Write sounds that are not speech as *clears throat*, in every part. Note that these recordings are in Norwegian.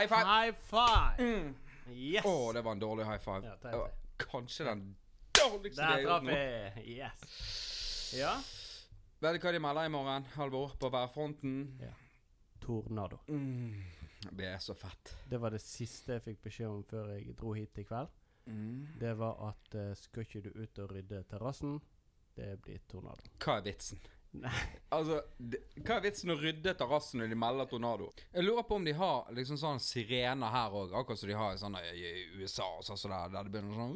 High five! High five! Mm. Yes! Å, det var en dårlig high five. Ja, Det var kanskje den dårligste Der traff vi. Yes. Ja. Vet du hva de melder i morgen, Halvor? På værfronten? Tornado. Mm. Det blir så fett. Det var det siste jeg fikk beskjed om før jeg dro hit i kveld. Mm. Det var at eh, skal ikke du ut og rydde terrassen, det blir tornado. Hva er vitsen? Nei. *laughs* Altså, det, Hva er vitsen å rydde terrassen når de melder tornado? Jeg lurer på om de har liksom sånn sirener her òg, akkurat som de har i sånne i USA og sånn så der, der det begynner sånn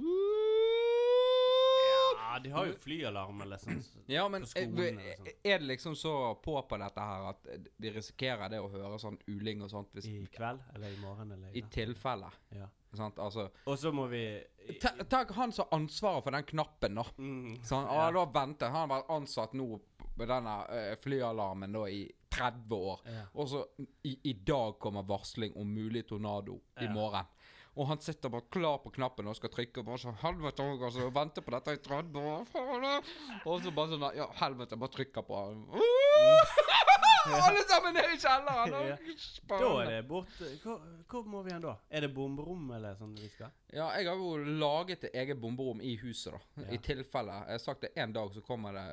Ja, de har jo flyalarm eller sånn. Ja, men På skolen er, eller sånn. er det liksom så på på dette her at de risikerer det å høre sånn uling og sånt hvis, I kveld eller i morgen eller i I tilfelle? Ja. Sant? Altså Og så må vi ta- Tenk han som har ansvaret for den knappen, da. mm, Sånn, Ja. ah, da venter Han har vært ansatt nå med denne uh, flyalarmen da i 30 år. ja. Og så i, i dag kommer varsling om mulig tornado i morgen. Og han sitter bare klar på knappen og skal trykke. Og bare sånn Helvete, altså, venter på dette i 30 år. faen, Og så bare sånn Ja, helvete, bare trykker på han. *laughs* Alle sammen ned i kjelleren! Da er det bort hvor, hvor må vi hen da? Er det bomberom eller sånn vi skal? Ja, jeg har jo laget et eget bomberom i huset, da. Ja. I tilfelle. Jeg har sagt det en dag, så kommer det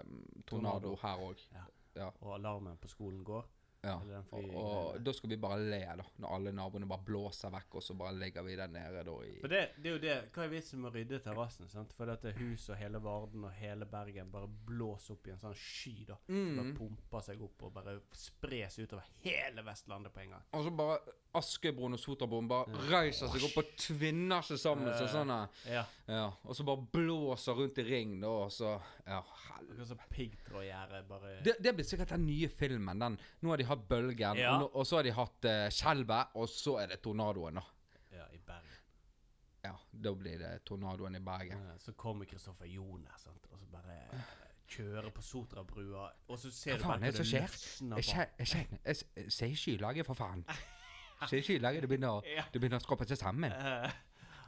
tornado, Tornado. her òg. Ja. Ja. Og alarmen på skolen går? Ja. Og, og da skal vi bare le, da. Når alle naboene bare blåser vekk, og så bare ligger vi der nede da i For det, det er jo det Hva er vitsen med å rydde terrassen? For dette huset og hele Varden og hele Bergen bare blåser opp i en sånn sky, da. Som bare mm. pumper seg opp og bare spres utover hele Vestlandet på en gang. Og så bare Askebroen og Sotraboen bare reiser seg opp og tvinner seg sammen. Så Eh. sånn Ja. ja. Og så bare blåser rundt i ring, da, og så Ja, helvete. Piggtrådgjerde bare Det, det blir sikkert den nye filmen. Den. Nå har de hatt Bølgen, Ja. og, nå, og så har de hatt uh, Skjelvet, og så er det tornadoen, da. Ja, i Bergen. Ja, da blir det tornadoen i Bergen. Ja, så kommer Kristoffer Joner, sant, og så bare eh, kjører på Sotrabrua, og så ser Hva du faen bare er det som skjer? løsner Jeg bak. kje- jeg kjenner Jeg s- sier skylaget, for faen. *laughs* Sier skylaget, det begynner å Ja. Det begynner å skrape seg sammen. Eh,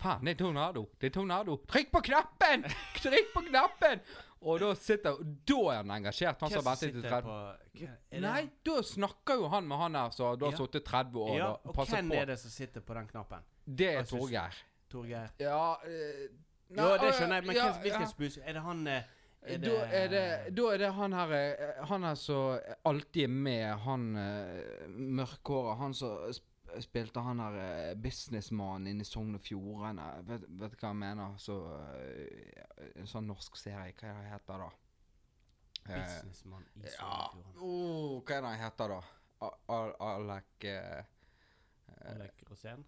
Faen, det er tornado! Det er tornado! Trykk på knappen! *laughs* Trykk på knappen! Og da sitter Da er han engasjert, han som har ventet i sitter 30 på Nei, da snakker jo han med han her som har Ja. sittet 30 år Ja, og og passer hvem er det som sitter på den knappen? Det er Torgeir. Torgeir? Ja eh, nei, Jo, det øh, skjønner jeg, men ja, hvilken spus Er det han eh, er Da er det, da er det han her eh, Han her som alltid er med, han eh, mørkhåra, han som spilte han her eh, businessmannen inne i Sogn og Fjordane. Vet, vet du hva jeg mener? Så eh, En sånn norsk serie. Hva er det heter da? Eh, Businessmann i ja oh, Hva er det han heter da? Alek Alek Rosén?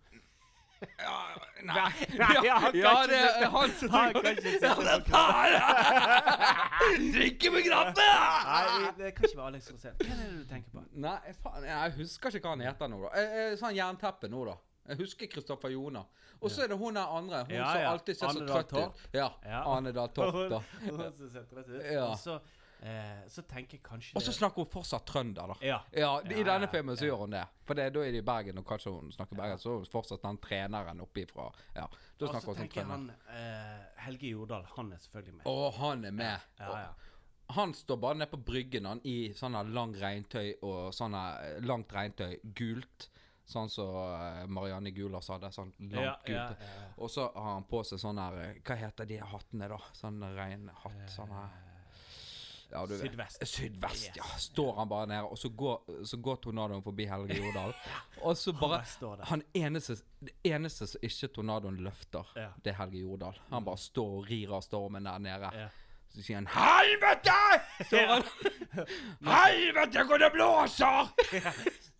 Ja, Nei, Nei, ja, han kan ja, det er han som han kan ikke sitte Ja, faen! Drikke med knappen! Nei, det kan ikke være Alex Rosén. Hva er det du tenker på? Nei, faen, jeg husker ikke hva han heter nå, da. Eh, eh, Sånn jernteppe nå, da. Jeg husker Kristoffer Jona. Og så er det hun der andre. Hun Ja, som alltid ser så trøtt ut. Ja. Ja. Ane Dahl Torp, *laughs* da. Hun som ser trøtt ut. Ja. Og så, eh, så tenker jeg kanskje Og så snakker hun fortsatt trønder, da. Ja. Ja, I Ja, denne filmen så ja. gjør hun det. For det, da er de i Bergen, og kanskje hun snakker bergen, så er hun fortsatt den treneren oppifra. Ja, da Og snakker så hun som tenker jeg tenker han eh, Helge Jordal, han er selvfølgelig med. Å, han er med. Ja, ja. Han står bare nede på bryggen han i sånne lang regntøy og sånne langt regntøy, gult. Sånn som eh, Marianne Gulas hadde. Sånn langt Ja, gult. ja, ja. Og så har han på seg sånn her eh, Hva heter de hattene, da? Sånn regnhatt. Sånn her ja, vet. Sydvest. yes. ja. Står han bare nede, og så går, så går tornadoen forbi Helge Jordal. *laughs* og så bare han, han eneste, Det eneste som ikke tornadoen løfter, Ja. det er Helge Jordal. Han bare står og rir av stormen der nede. Ja. Så sier han 'Helvete!' Står han. *laughs* *laughs* 'Helvete, hvor det blåser!'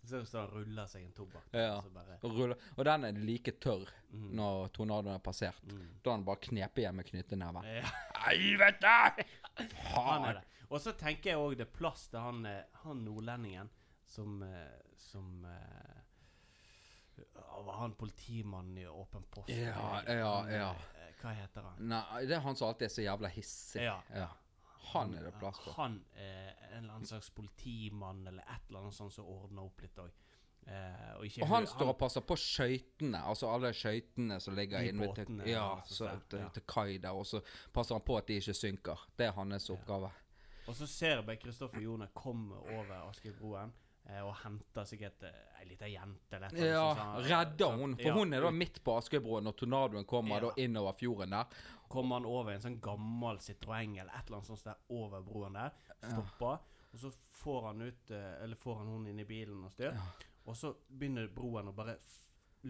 Så han ruller seg en tobakk. Ja. Og den er like tørr Mm. når tornadoen er passert. Mm. Da har han bare knepet igjen med knyttneven. ja, Helvete! Er Faen! Og så tenker jeg òg det er plass til han, eh, han nordlendingen som eh, Som eh, Var han politimannen i Åpen post? Ja, ja, ja. Hva heter han? Nei, det er han som alltid er så jævla hissig. Ja. Ja. Han er det plass på. Han er en eller annen slags politimann eller et eller annet sånt som ordner opp litt òg. Og, Og han står og passer på skøytene, altså alle skøytene som ligger inne til, ja, ja, så til, ja. til kai der, og så passer han på at de ikke synker. Det er hans oppgave. Og så ser bare Kristoffer Joner komme over Askebroen. eh, og henter sikkert eh, ei lita jente eller noe. Ja, sånn, redder hun. For ja, hun er da midt på Askøybroen når tornadoen kommer Ja. da innover fjorden der. kommer han over en sånn gammel Citroën eller et eller annet sånt der over broen der. Stopper. Og så får han ut eh, Eller får han hun inn i bilen og styr. Ja. Og så begynner broen å bare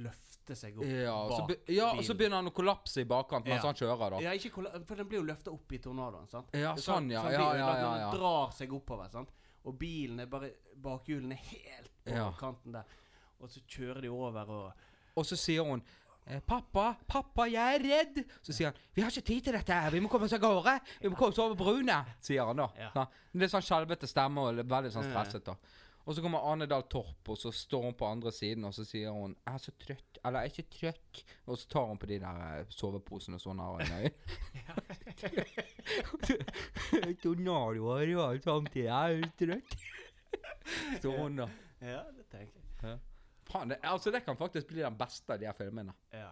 løfte seg opp Ja, bak så, be ja, og så begynner han å kollapse i bakkant mens Ja. han kjører, da. Ja, ikke for den blir jo løfta opp i tornadoen, sant? Ja, sånn, ja. så den Ja, ja, ja. ja. Den drar seg oppover, sant? Og bilen er bare Bakhjulene er helt på Ja. kanten der. Og så kjører de over og Og så sier hun eh, 'Pappa, pappa, jeg er redd.' Så sier han 'Vi har ikke tid til dette her. Vi må komme oss av gårde. Vi må komme oss over broene', sier han da. Ja. Ja. Det er sånn skjelvete stemme og veldig sånn stresset, da. Og så kommer Ane Dahl Torp, og så står hun på andre siden, og så sier hun 'Jeg er så trøtt', eller 'Jeg er ikke trøtt', og så tar hun på de der eh, soveposene som hun har i øynene. Tornadoer og alt samtidig. Jeg er trøtt. *laughs* Så hun, da. Ja, det tenker jeg. Faen, det, altså det kan faktisk bli den beste av de her filmene. Ja.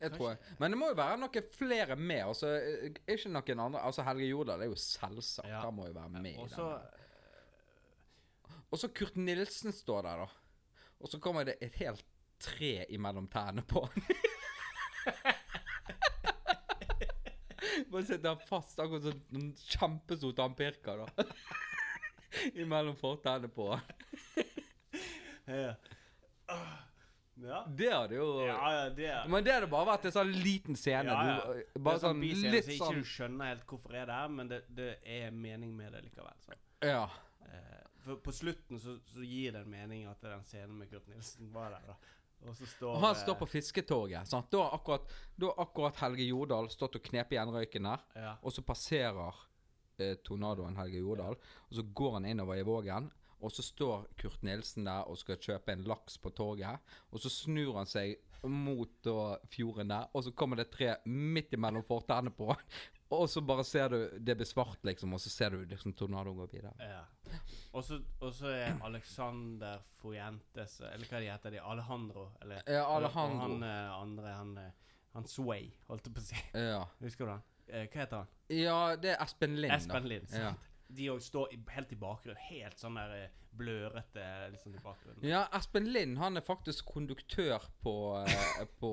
Jeg tror jeg. Men det må jo være noen flere med. Altså, eh, ikke noen andre Altså Helge Jordal er jo selvsagt. Ja. Han må jo være med. Også, i. Og så Kurt Nilsen står der, da. Og så kommer det et helt tre imellom tærne på han. *laughs* Bare sitter han fast, akkurat som en kjempestor tannpirker, da. *laughs* imellom fortennene på han. Ja. Ah, Ja. Det hadde jo Ja, ja, det er Men det hadde bare vært en sånn liten scene. Ja, ja. Du, bare er sånn sånn litt sånn ikke du skjønner helt hvorfor det er men det, det er mening med det likevel. Så. Ja. Eh, for på slutten så, så gir det en mening at den scenen med Kurt Nilsen var der. da. Og så står Og han står på fisketoget. Sant? Da har akkurat, akkurat Helge Jordal stått og knepet igjen røyken der. Ja. Og så passerer eh, tornadoen Helge Jordal. Og så går han innover i Vågen. Og så står Kurt Nilsen der og skal kjøpe en laks på torget. Og så snur han seg mot fjorden der, og så kommer det et tre midt imellom fortennene på. *laughs* Og så bare ser du Det blir svart, liksom, og så ser du liksom tornadoen gå videre. ja. Og så er Alexander Fuentes Eller hva de heter de? Alejandro? Eller, Ja, Alejandro. Han eh, andre, han, eh, han Sway, holdt jeg på å si. Ja. Husker du han? Eh, hva heter han? ja, det er Espen Lind, Espen Lind. Ja. De òg står i, helt i bakgrunnen. Helt sånn der eh, blørete liksom i bakgrunnen. Ja, Espen Lind han er faktisk konduktør på, eh, på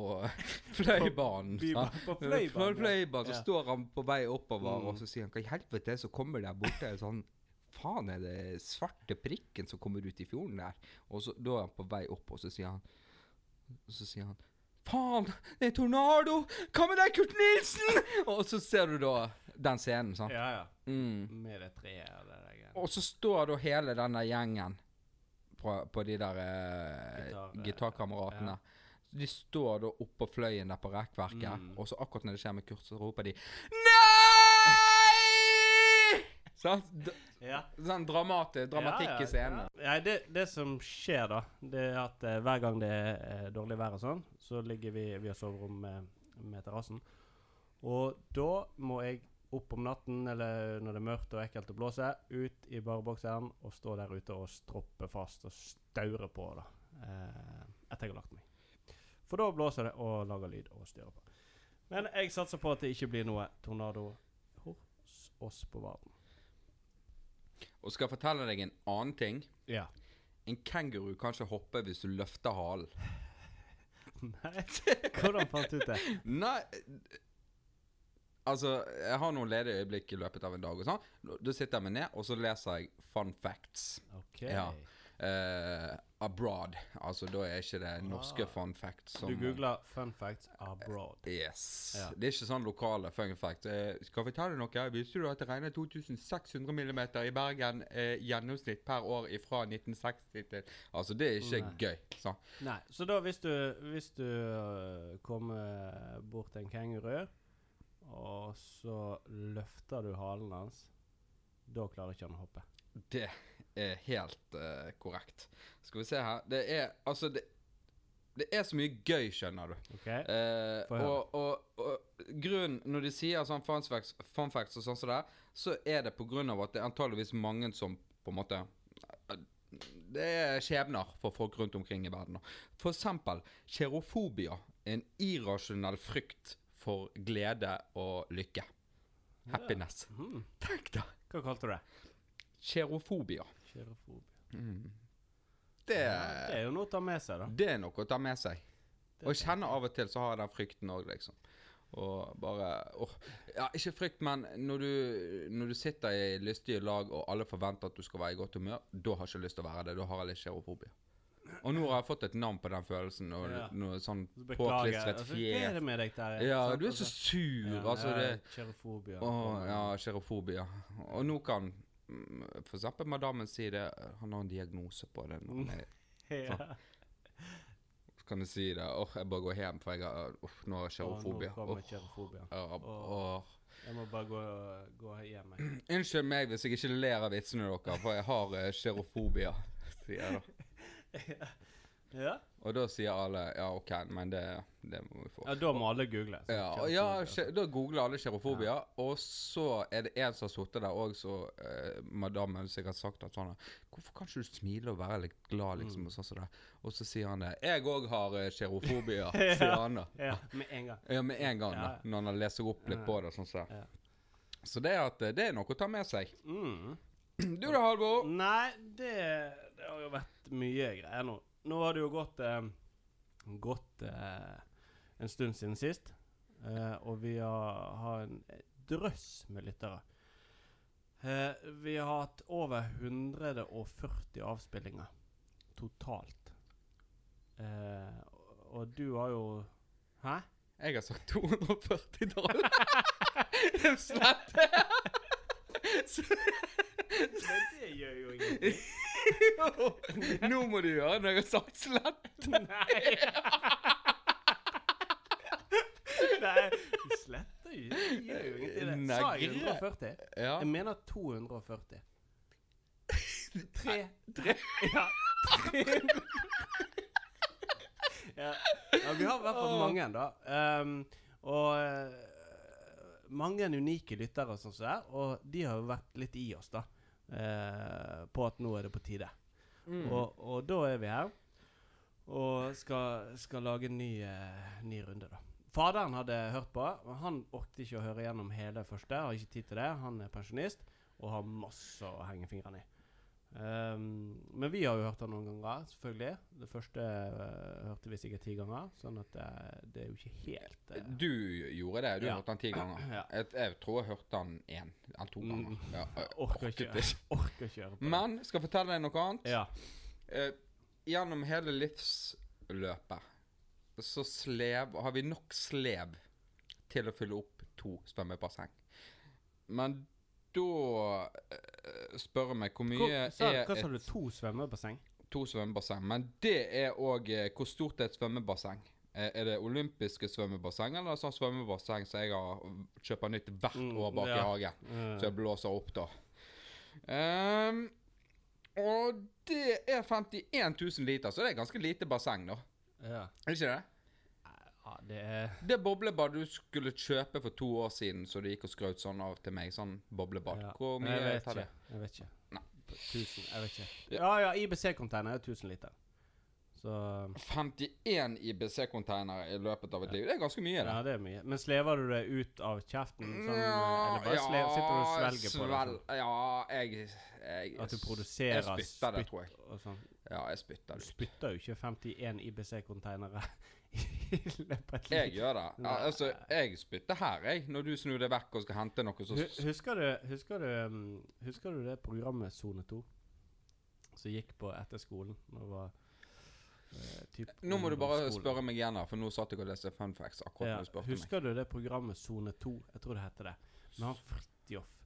Fløibanen. Byba- på Fløibanen, På. Fløibanen, så Ja. står han på vei oppover, Mm. og så sier han 'Hva i helvete så kommer der borte?' Sånn Faen, er det svarte prikken som kommer ut i fjorden der? Og så, da er han på vei opp, og så sier han Så sier han Faen, det er tornado! Hva med deg, Kurt Nilsen? *laughs* Og så ser du da den scenen, sant. Ja, ja. Mm. Med det treet og det der greiene. Og så står da hele denne gjengen på, på de der eh, eh, gitarkameratene. ja. De står da oppå fløyen der på rekkverket, Mm. og så akkurat når det skjer med Kurt, så roper de Nei! Sant? Ja. sånn dramati dramatikk i scenen. Ja. Nei, det, det som skjer, da, det er at eh, hver gang det er eh, dårlig vær og sånn, så ligger vi Vi har soverom med, med terrassen. Og da må jeg opp om natten, eller når det er mørkt og ekkelt å blåse, ut i barebokseren og stå der ute og stroppe fast og staure på, da. Eh, etter jeg har lagt meg. For da blåser det og lager lyd og styrer på. Men jeg satser på at det ikke blir noe tornado hos oss på Varden. Og skal fortelle deg en annen ting. Ja. En kenguru kan ikke hoppe hvis du løfter halen. Nei, hvordan fant du ut det? Nei Altså, jeg har noen ledige øyeblikk i løpet av en dag, og sånn. Da sitter jeg meg ned, og så leser jeg fun facts. Ok. Ja. Eh, abroad. Altså, da er ikke det norske Ah. fun facts som Du googler 'fun facts abroad'. Yes. Ja. Det er ikke sånn lokale fun facts. Uh, skal vi ta det noe? Visste du at det regner 2600 millimeter i Bergen uh, gjennomsnitt per år fra 1960 til Altså, det er ikke Nei. gøy. Så. Nei, så da hvis du, hvis du kommer bort til en kenguru, og så løfter du halen hans, da klarer ikke han å hoppe. Det er helt eh, korrekt. Skal vi se her Det er altså det, det er så mye gøy, skjønner du. Ok? Eh, Få høre. og, og, og grunnen Når de sier sånn fun facts, fun facts og sånn som det, er, så er det på grunn av at det er antageligvis mange som på en måte Det er skjebner for folk rundt omkring i verden. For eksempel kjerofobia. En irrasjonell frykt for glede og lykke. Happiness. Mhm. Tenk da! Hva kalte du det? Kjerofobia. Kjerofobia. Mm. Det, Ja, det er jo noe å ta med seg, da. det er noe å ta med seg. Og jeg kjenner av og til så har jeg den frykten òg, liksom. Og bare oh. Ja, ikke frykt, men når du, når du sitter i lystige lag og alle forventer at du skal være i godt humør, da har jeg ikke lyst til å være det. Da har jeg litt kjerofobia. Og nå har jeg fått et navn på den følelsen. Og Ja. noe sånn påklistret Altså, er fjes. det med deg der? Ja, Sant? du er så Altså, sur. ja, altså, det Kjerofobia. Å, ja, kjerofobia. Og nå kan for eksempel madammen sier det. Han har en diagnose på det. Når han er, *laughs* Ja. så kan du si det. Åh, jeg bare går hjem, for jeg har oh, nå har jeg kjerofobia. Oh, kjerofobia. ja. Jeg må bare gå, gå hjem. jeg. *clears throat* Unnskyld meg hvis jeg ikke ler av vitsene deres, for jeg har kjerofobia, sier jeg da. *laughs* *laughs* Ja. Og da sier alle ja, OK, men det, det må vi få. ja, da må alle google. Ja, ja, da googler alle kjerofobia, og så er det en som har sittet der òg, så eh, madammen sikkert sagt at sånn Hvorfor kan ikke du smile og være litt glad, Mm. liksom? Og, sånn og så sier han det. Jeg òg har eh, kjerofobia, *laughs* sier han da. *laughs* Ja, med en gang. Ja, med en gang, Ja, da. Når han leser opp litt Ja. på det. sånn så. Ja. Så det at eh, det er noe å ta med seg. Mm. *clears throat* Du da, Halvor? Nei, det, det har jo vært mye greier nå. Nå har det jo gått eh, Gått eh, en stund siden sist. Eh, og vi har, har en drøss med lyttere. Eh, vi har hatt over 140 avspillinger totalt. Eh, og- du har jo Hæ? Jeg har sagt 240-tall. *laughs* Slett. Men det gjør jo ingenting. *laughs* Nå må du gjøre når jeg har sagt slett. Nei. Nei, du sletter jo Det gjør jo ingenting. det. Sa jeg 140? Ja. Jeg mener 240. Tre Tre. Ja. Tre. ja. ja, vi har i hvert fall mange, da. Um, og eh, mange unike lyttere, sånn som det er. Og de har jo vært litt i oss, da. Eh, på at nå er det på tide. Mm. Og, og da er vi her og skal, skal lage en ny, eh, ny runde, da. Faderen hadde hørt på. Han orket ikke å høre gjennom hele første. Har ikke tid til det. Han er pensjonist og har masse å henge fingrene i. Ehm, men vi har jo hørt den noen ganger, selvfølgelig. Det første uh, hørte vi sikkert ti ganger. Sånn at det, det er jo ikke helt uh, Du gjorde det. Du Ja. hørte den ti ganger. Ja. Jeg, jeg tror jeg hørte den én eller to ganger. Mm. Ja, jeg *laughs* Orker ikke, *laughs* orker ikke høre på det. Men skal jeg fortelle deg noe annet. Ja. Eh, gjennom hele livsløpet så slev Har vi nok slev til å fylle opp to svømmebasseng. Men da eh, spør jeg meg hvor mye Hvor, sa, er hva sa du? To svømmebasseng? To svømmebasseng. Men det er òg Hvor stort er et svømmebasseng? Eh, er det olympiske svømmebasseng, eller sånn svømmebasseng som jeg har kjøper nytt hvert Mm, år bak i hagen? Eh, Så jeg blåser opp, da. Um, og det er 51 000 liter, så det er ganske lite basseng, da. ja. Er det ikke det? Ja, det er Det boblebadet du skulle kjøpe for to år siden, så du gikk og skrøt sånn av til meg, sånn boblebad. ja. Hvor mye jeg tar det? Jeg vet ikke. Nei. Tusen, jeg vet ikke. Ja, ja, IBC-container er 1000 liter. Så 51 IBC-containere i løpet av et liv. Det er ganske mye, det. Ja, det er mye. Men slever du det ut av kjeften? Sånn, eller bare slev, sitter du og svelger på det? svel- Sånn, Ja, jeg, jeg at du produserer Jeg spytter det, tror jeg. og sånn. Ja, jeg spytter det ut. spytter jo ikke 51 IBC-containere *laughs* Jeg gjør det. Ja, altså, jeg spytter her, jeg. Når du snur deg vekk og skal hente noe, så Husker du, husker, du, um, husker du det programmet Sone 2? Som gikk på etter skolen? Når det var eh, typ Nå må du bare ungdomsskolen. spørre meg igjen, her, for nå satt jeg og leste fun facts akkurat Ja, når du spurte meg. husker du det programmet Sone 2? Jeg tror det heter det. Med han Fridtjof.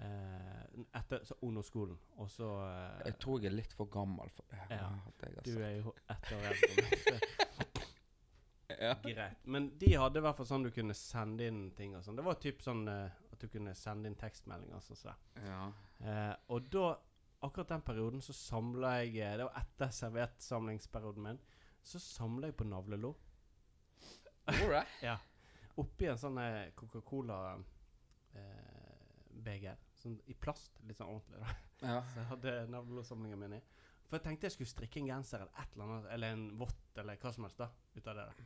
Eh, etter så ungdomsskolen. Og så eh, Jeg tror jeg er litt for gammel for det. Ja, Du er jo ett år eldre *laughs* ja. Greit. Men de hadde i hvert fall sånn du kunne sende inn ting og sånn. Det var typ sånn eh, at du kunne sende inn tekstmeldinger. Sånn, så. ja. Eh, og da, akkurat den perioden, så samla jeg eh, Det var etter serviettsamlingsperioden min. Så samla jeg på navlelo. *laughs* Ja. Oppi en sånn eh, Coca-Cola-beger. sånn i plast. Litt sånn ordentlig, da. Ja. *laughs* Så jeg hadde navlelosamlinga min i. For jeg tenkte jeg skulle strikke en genser eller et eller annet, eller en vått eller hva som helst da, ut av det. der.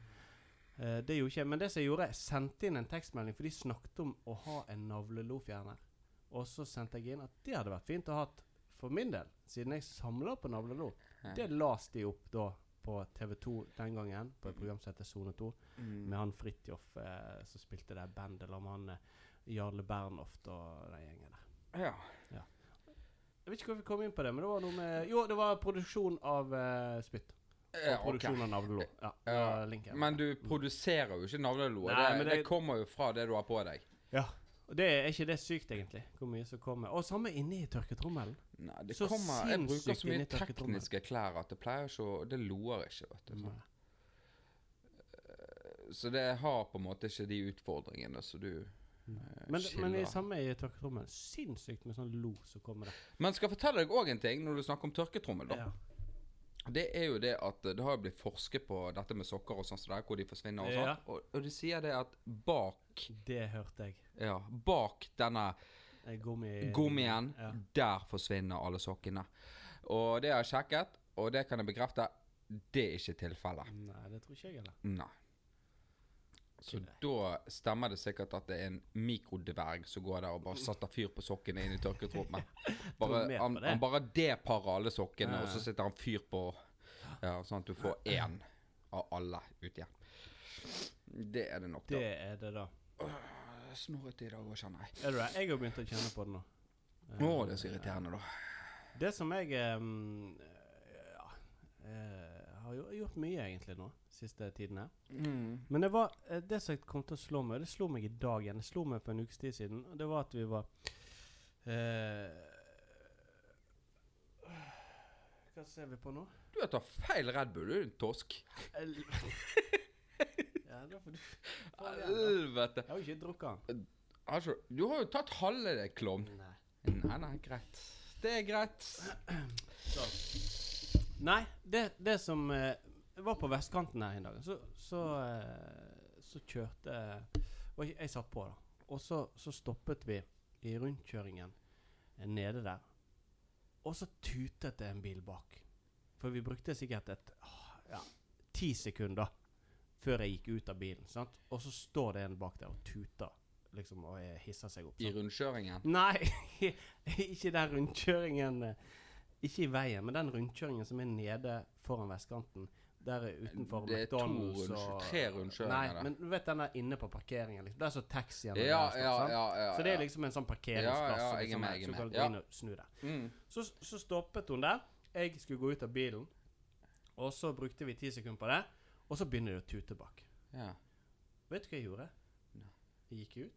Eh, det gjorde ikke jeg. Men det som jeg gjorde, jeg sendte inn en tekstmelding, for de snakket om å ha en navlelofjerner. Og så sendte jeg inn at det hadde vært fint å ha for min del, siden jeg samla på navlelo, Ja. det las de opp da på TV2 den gangen, på et program som heter Sone 2, Mm. med han Fridtjof eh, som spilte det bandet, eller med han eh, Jarle Bernhoft og den gjengen der. Ja. Jeg vet ikke hvorfor vi kom inn på det, men det var noe med Jo, det var produksjon av eh, spytt. Og produksjon av navlelo. Ja, Ja. Men du produserer jo ikke navlelo. Det, det det- kommer jo fra det du har på deg. Ja. Og det er ikke det sykt, egentlig, hvor mye som kommer. Og samme inni tørketrommelen. Nei, det Så kommer Jeg bruker så mye tekniske klær at det pleier ikke å Det loer ikke, vet du. Sånn. Så det har på en måte ikke de utfordringene som du Men, eh, men i samme i tørketrommelen. Sinnssykt med sånn lo som kommer der. Men skal jeg fortelle deg òg en ting når du snakker om tørketrommel. da Ja. Det er jo det at det har jo blitt forsket på dette med sokker og sånn som det hvor de forsvinner og Ja. sånn. Og, og de sier det at bak Det hørte jeg. Ja, bak denne Eh, Gummi... gummien, Ja. der forsvinner alle sokkene. Og det har jeg sjekket, og det kan jeg bekrefte. Det er ikke tilfellet. Nei, det tror ikke jeg heller. Nei. Så da stemmer det sikkert at det er en mikrodverg som går der og bare setter fyr på sokkene inn i tørketrommelen. *laughs* Han, han bare deparer alle sokkene, og så setter han fyr på Ja, sånn at du får én av alle ut igjen. Det er det nok, da. Det er det, da. Snorrete i dag òg, kjenner jeg. Er du det? Jeg har begynt å kjenne på det nå. Å, det er så irriterende, da. Det som jeg um, Ja eh, har jo gjort mye, egentlig, nå. Siste tiden her. Mm. Men det var eh, det som kom til å slå meg, det slo meg i dag igjen. Det slo meg for en ukes tid siden. Og det var at vi var uh, Hva ser vi på nå? Du har tatt feil Red Bull, du er en tosk. *laughs* Ja, da får du. Helvete. Jeg har jo ikke drukket den. Altså, du har jo tatt halve det, klovn. Nei. Nei, nei, greit. Det er greit. *clears throat* Så. Nei, det, det som eh, var på vestkanten her en dag. Så, så, eh, så kjørte og jeg, jeg satt på, da. Og så, så stoppet vi i rundkjøringen eh, nede der. Og så tutet det en bil bak. For vi brukte sikkert et ah, ja, ti sekunder før jeg gikk ut av bilen. sant? Og så står det en bak der og tuter, liksom, og hisser seg opp. I rundkjøringen. Nei, *laughs* ikke den rundkjøringen eh, Ikke i veien, men den rundkjøringen som er nede foran vestkanten. Der er utenfor Det er to McDonald's rundkjø- og tre rundkjøringer Nei, der. men du vet den der inne på parkeringen. Liksom. Der står taxien. Ja, der, ja, ja, ja. Så det er liksom en sånn parkeringsplass. Ja, ja, jeg er liksom med, jeg er så med. Så du Ja. gå inn og snu der. Mm. Så, så stoppet hun der. Jeg skulle gå ut av bilen. Og så brukte vi ti sekunder på det. Og så begynner det å tute bak. ja. Vet du hva jeg gjorde? Jeg gikk ut,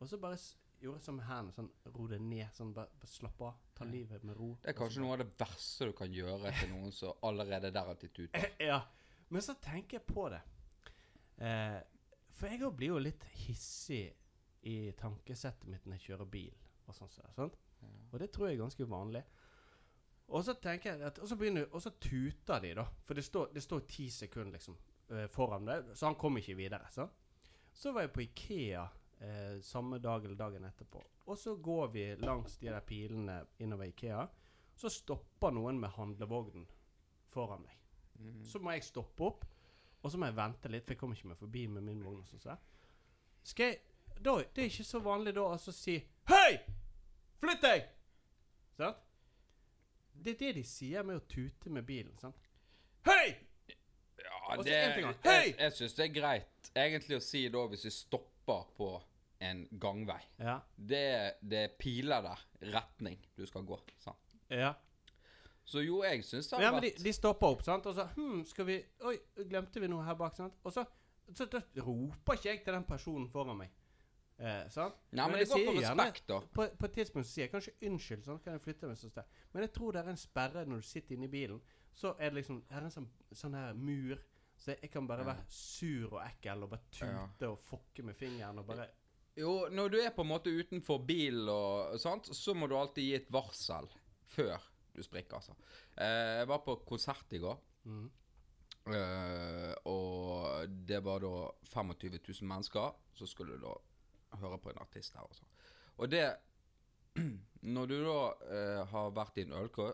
og så bare gjorde som hendene. Sånn, ro det ned. Sånn, bare, bare slapp av. Ta livet med ro. Det er kanskje noe av det verste du kan gjøre til noen som allerede der har titt ut. *laughs* Ja. Men så tenker jeg på det. Eh, for jeg blir jo litt hissig i tankesettet mitt når jeg kjører bil. Og sånn sånn sant? Ja. Og det tror jeg er ganske vanlig. Og så tenker jeg at, og så begynner Og så tuter de, da. For det står, det står ti sekunder liksom eh, foran deg, så han kom ikke videre. Så, så var jeg på Ikea eh, samme dag eller dagen etterpå. Og så går vi langs de der pilene innover Ikea. Så stopper noen med handlevognen foran meg. Mm. Så må jeg stoppe opp, og så må jeg vente litt, for jeg kommer ikke meg forbi med min vogn. Skal jeg da, Det er ikke så vanlig da altså å si Hei! Flytt deg! Sant? Det er det de sier med å tute med bilen. sant? Hei! Ja, det en Jeg. Jeg syns det er greit egentlig å si da hvis vi stopper på en gangvei. Ja. Det, det er piler der. Retning du skal gå. Sant? ja. Så jo, jeg syns det har ja men de, de stopper opp, sant? og så Hm, skal vi Oi, glemte vi noe her bak? sant? Og så, så da roper ikke jeg til den personen foran meg. Eh, sant? Nei, men, men det går på respekt, da. På, på et tidspunkt så sier jeg kanskje unnskyld, sånn kan jeg flytte meg sånn sted. Men jeg tror det er en sperre når du sitter inne i bilen. Så er det liksom Er det en sånn, sånn her mur. Så jeg kan bare være sur og ekkel og bare tute og fokke med fingeren og bare Jo, når du er på en måte utenfor bil og sånt, så må du alltid gi et varsel før du sprikker, altså. Eh, jeg var på konsert i går, mm. eh, og det var da 25 000 mennesker som skulle da høre på en artist her altså. Og det *clears throat* Når du da eh, har vært i en ølkø,